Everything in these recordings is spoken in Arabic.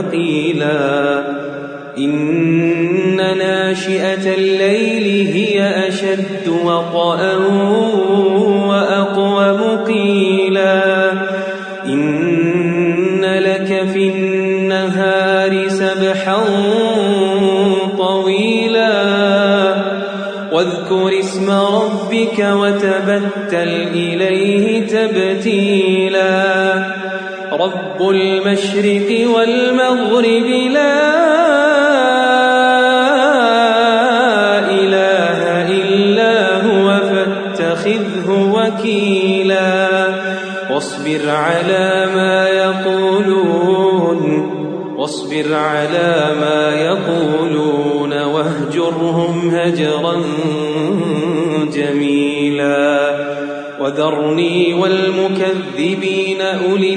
ثقيلا إن ناشئة الليل هي أشد وطأ وأقوم قيلا. إن لك في النهار سبحا طويلا. واذكر اسم ربك وتبتل إليه تبتيلا. رب المشرق والمغرب لا إله إلا هو فاتخذه وكيلا. واصبر على ما يقولون واصبر على ما يقولون واهجرهم هجرا جميلا. وذرني والمكذبين أولي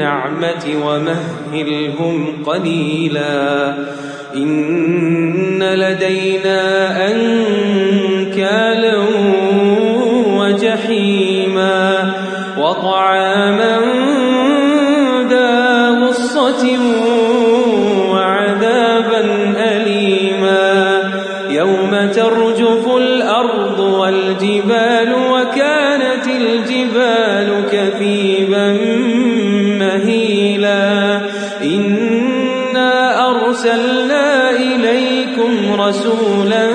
النعمة ومهلهم قليلا. إن لدينا أنكالا وجحيما وطعاما ذا غصة وعذابا أليما. يوم ترجف الأرض والجبال وكانت الجبال كثيبا إليكم رسولا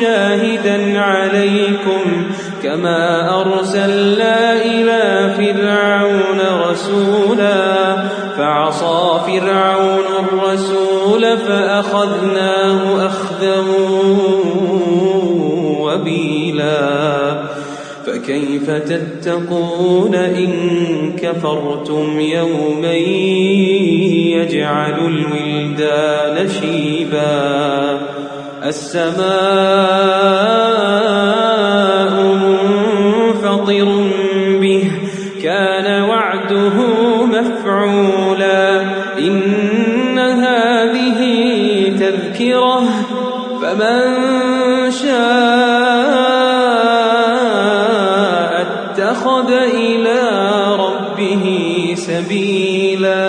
شاهدا عليكم كما أرسلنا إلى فرعون رسولا فعصى فرعون الرسول فأخذناه أخذا وبيلا. فكيف تتقون إن كفرتم يوما يجعل الولدان شيبا السماء منفطر به كان وعده مفعولا إن هذه تذكرة فمن شاء اتخذ إلى ربه سبيلا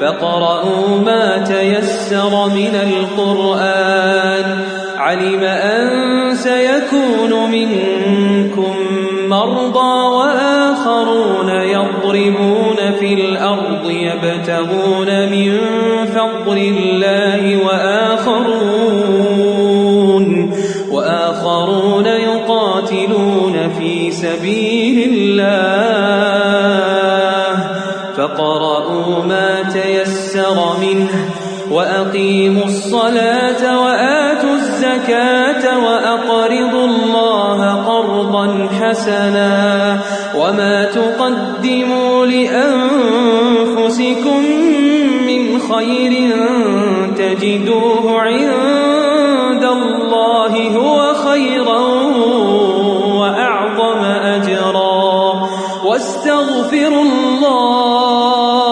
فقرأوا ما تيسر من القرآن. علم أن سيكون منكم مرضى وآخرون يضربون في الأرض يبتغون من فضل الله وآخرون وآخرون يقاتلون في سبيل فقرأوا ما تيسر منه وأقيموا الصلاة وآتوا الزكاة وأقرضوا الله قرضا حسنا وما تقدموا لأنفسكم من خير تجدوه عند الله هو خيرا واستغفروا الله.